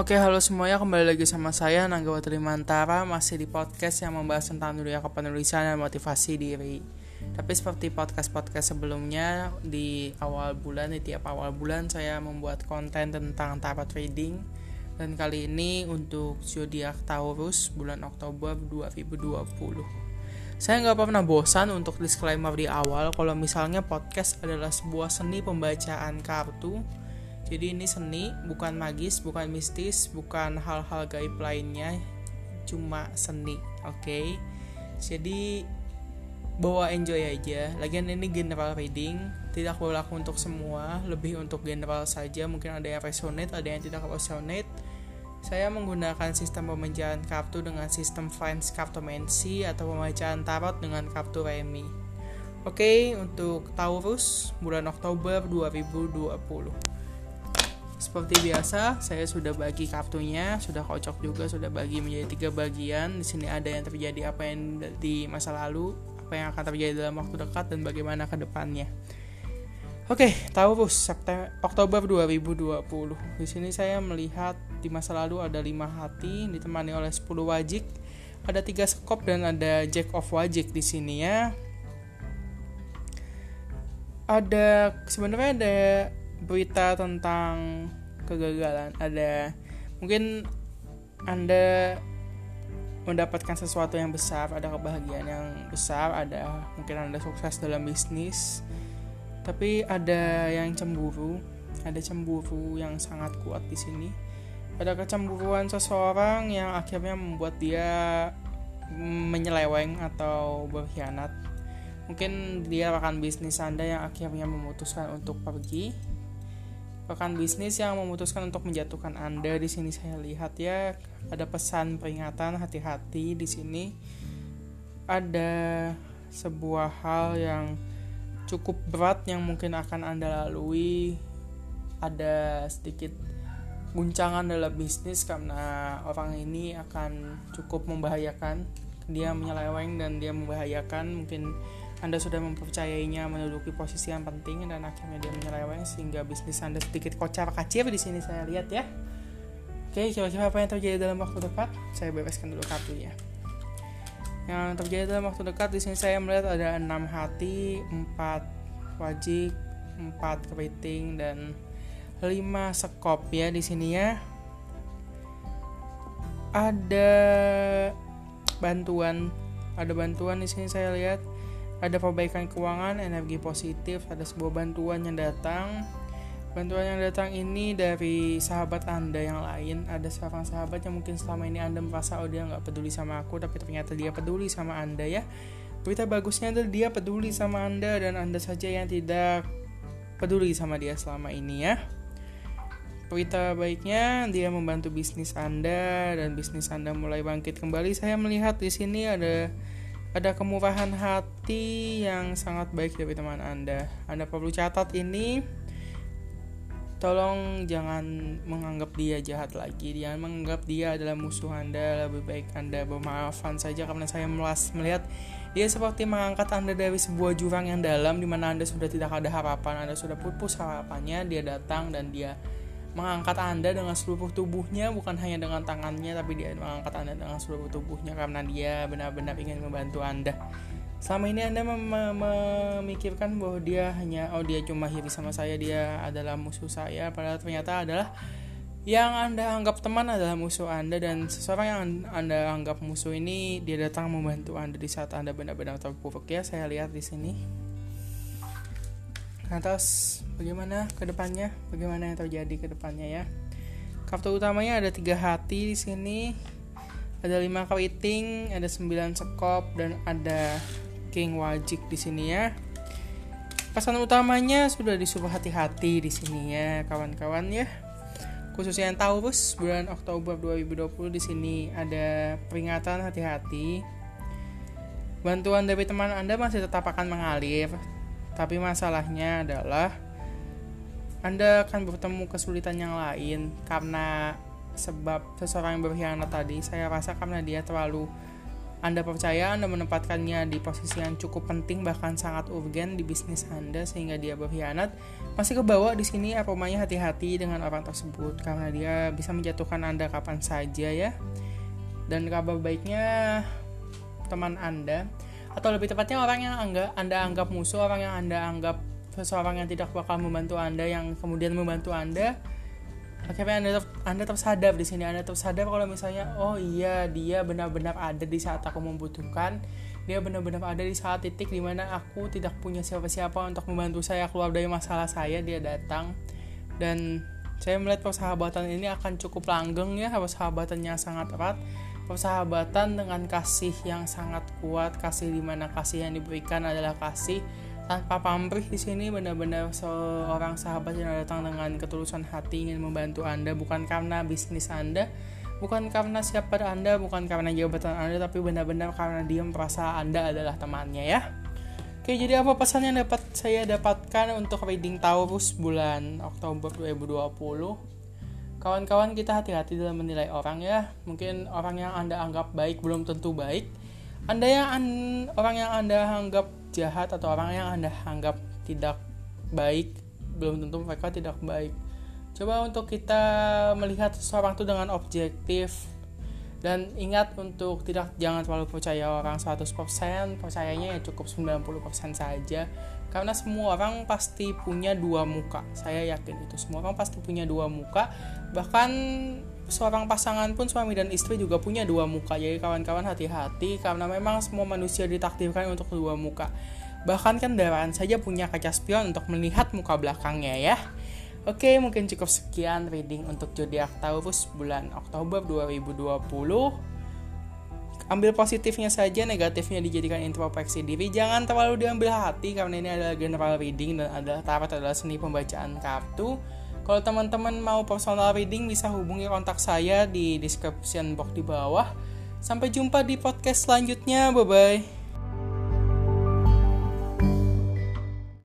Oke, halo semuanya. Kembali lagi sama saya Nanggawa Trimantara masih di podcast yang membahas tentang dunia kepenulisan dan motivasi diri. Tapi seperti podcast-podcast sebelumnya di awal bulan, di tiap awal bulan saya membuat konten tentang tarot reading dan kali ini untuk zodiak Taurus bulan Oktober 2020. Saya nggak pernah bosan untuk disclaimer di awal kalau misalnya podcast adalah sebuah seni pembacaan kartu jadi ini seni, bukan magis, bukan mistis, bukan hal-hal gaib lainnya, cuma seni, oke? Okay? Jadi bawa enjoy aja. Lagian ini general reading, tidak berlaku untuk semua, lebih untuk general saja. Mungkin ada yang resonate, ada yang tidak resonate. Saya menggunakan sistem pembacaan kartu dengan sistem Friends Cartomancy atau pembacaan tarot dengan kartu remi. Oke, okay, untuk Taurus bulan Oktober 2020. Seperti biasa, saya sudah bagi kartunya, sudah kocok juga, sudah bagi menjadi tiga bagian. Di sini ada yang terjadi apa yang di masa lalu, apa yang akan terjadi dalam waktu dekat dan bagaimana ke depannya. Oke, Taurus September Oktober 2020. Di sini saya melihat di masa lalu ada lima hati ditemani oleh 10 wajik, ada tiga skop dan ada Jack of Wajik di sini ya. Ada sebenarnya ada berita tentang kegagalan. Ada mungkin anda mendapatkan sesuatu yang besar ada kebahagiaan yang besar ada mungkin anda sukses dalam bisnis tapi ada yang cemburu ada cemburu yang sangat kuat di sini. Ada kecemburuan seseorang yang akhirnya membuat dia menyeleweng atau berkhianat. Mungkin dia rekan bisnis anda yang akhirnya memutuskan untuk pergi rekan bisnis yang memutuskan untuk menjatuhkan Anda di sini saya lihat ya. Ada pesan peringatan hati-hati di sini. Ada sebuah hal yang cukup berat yang mungkin akan Anda lalui. Ada sedikit guncangan dalam bisnis karena orang ini akan cukup membahayakan. Dia menyeleweng dan dia membahayakan. Mungkin anda sudah mempercayainya menduduki posisi yang penting dan akhirnya dia menyeleweng sehingga bisnis Anda sedikit kocar kacir di sini saya lihat ya. Oke, kira-kira apa yang terjadi dalam waktu dekat? Saya bereskan dulu kartunya. Yang terjadi dalam waktu dekat di sini saya melihat ada enam hati, empat wajib, empat keriting dan lima sekop ya di sini ya. Ada bantuan, ada bantuan di sini saya lihat ada perbaikan keuangan, energi positif, ada sebuah bantuan yang datang. Bantuan yang datang ini dari sahabat Anda yang lain. Ada seorang sahabat yang mungkin selama ini Anda merasa oh dia nggak peduli sama aku, tapi ternyata dia peduli sama Anda ya. Berita bagusnya adalah dia peduli sama Anda dan Anda saja yang tidak peduli sama dia selama ini ya. Berita baiknya dia membantu bisnis Anda dan bisnis Anda mulai bangkit kembali. Saya melihat di sini ada ada kemurahan hati yang sangat baik dari teman Anda. Anda perlu catat ini. Tolong jangan menganggap dia jahat lagi. Jangan menganggap dia adalah musuh Anda. Lebih baik Anda bermaafan saja karena saya melas melihat dia seperti mengangkat Anda dari sebuah jurang yang dalam di mana Anda sudah tidak ada harapan, Anda sudah pupus harapannya, dia datang dan dia mengangkat Anda dengan seluruh tubuhnya bukan hanya dengan tangannya tapi dia mengangkat Anda dengan seluruh tubuhnya karena dia benar-benar ingin membantu Anda. Selama ini Anda mem memikirkan bahwa dia hanya oh dia cuma iri sama saya, dia adalah musuh saya padahal ternyata adalah yang Anda anggap teman adalah musuh Anda dan seseorang yang Anda anggap musuh ini dia datang membantu Anda di saat Anda benar-benar terpuruk ya. Saya lihat di sini atas bagaimana ke depannya bagaimana yang terjadi ke depannya ya. Kartu utamanya ada tiga hati di sini. Ada lima keriting ada sembilan sekop dan ada king wajik di sini ya. Pesan utamanya sudah disuruh hati-hati di sini ya kawan-kawan ya. Khususnya yang Taurus bulan Oktober 2020 di sini ada peringatan hati-hati. Bantuan dari teman Anda masih tetap akan mengalir tapi masalahnya adalah Anda akan bertemu kesulitan yang lain karena sebab seseorang yang berkhianat tadi saya rasa karena dia terlalu Anda percaya Anda menempatkannya di posisi yang cukup penting bahkan sangat urgen di bisnis Anda sehingga dia berkhianat, masih kebawa di sini aromanya hati-hati dengan orang tersebut karena dia bisa menjatuhkan Anda kapan saja ya. Dan kabar baiknya teman Anda atau lebih tepatnya orang yang anda, anda anggap musuh, orang yang Anda anggap seseorang yang tidak bakal membantu Anda yang kemudian membantu Anda akhirnya anda ter, anda tersadar di sini. Anda tersadar kalau misalnya oh iya dia benar-benar ada di saat aku membutuhkan. Dia benar-benar ada di saat titik di mana aku tidak punya siapa-siapa untuk membantu saya keluar dari masalah saya dia datang. Dan saya melihat persahabatan ini akan cukup langgeng ya persahabatannya sangat erat persahabatan dengan kasih yang sangat kuat kasih di mana kasih yang diberikan adalah kasih tanpa pamrih di sini benar-benar seorang sahabat yang datang dengan ketulusan hati ingin membantu Anda bukan karena bisnis Anda, bukan karena siapa Anda, bukan karena jabatan Anda, tapi benar-benar karena dia merasa Anda adalah temannya ya. Oke, jadi apa pesan yang dapat saya dapatkan untuk reading Taurus bulan Oktober 2020? Kawan-kawan kita hati-hati dalam menilai orang ya. Mungkin orang yang Anda anggap baik belum tentu baik. Anda yang an orang yang Anda anggap jahat atau orang yang Anda anggap tidak baik, belum tentu mereka tidak baik. Coba untuk kita melihat seseorang itu dengan objektif dan ingat untuk tidak jangan terlalu percaya orang 100% percayanya ya cukup 90% saja. Karena semua orang pasti punya dua muka saya yakin itu. Semua orang pasti punya dua muka. Bahkan seorang pasangan pun suami dan istri juga punya dua muka. Jadi kawan-kawan hati-hati karena memang semua manusia ditakdirkan untuk dua muka. Bahkan kendaraan saja punya kaca spion untuk melihat muka belakangnya ya Oke, mungkin cukup sekian reading untuk zodiak Taurus bulan Oktober 2020. Ambil positifnya saja, negatifnya dijadikan introspeksi diri. Jangan terlalu diambil hati karena ini adalah general reading dan adalah tarot adalah seni pembacaan kartu. Kalau teman-teman mau personal reading bisa hubungi kontak saya di description box di bawah. Sampai jumpa di podcast selanjutnya. Bye bye.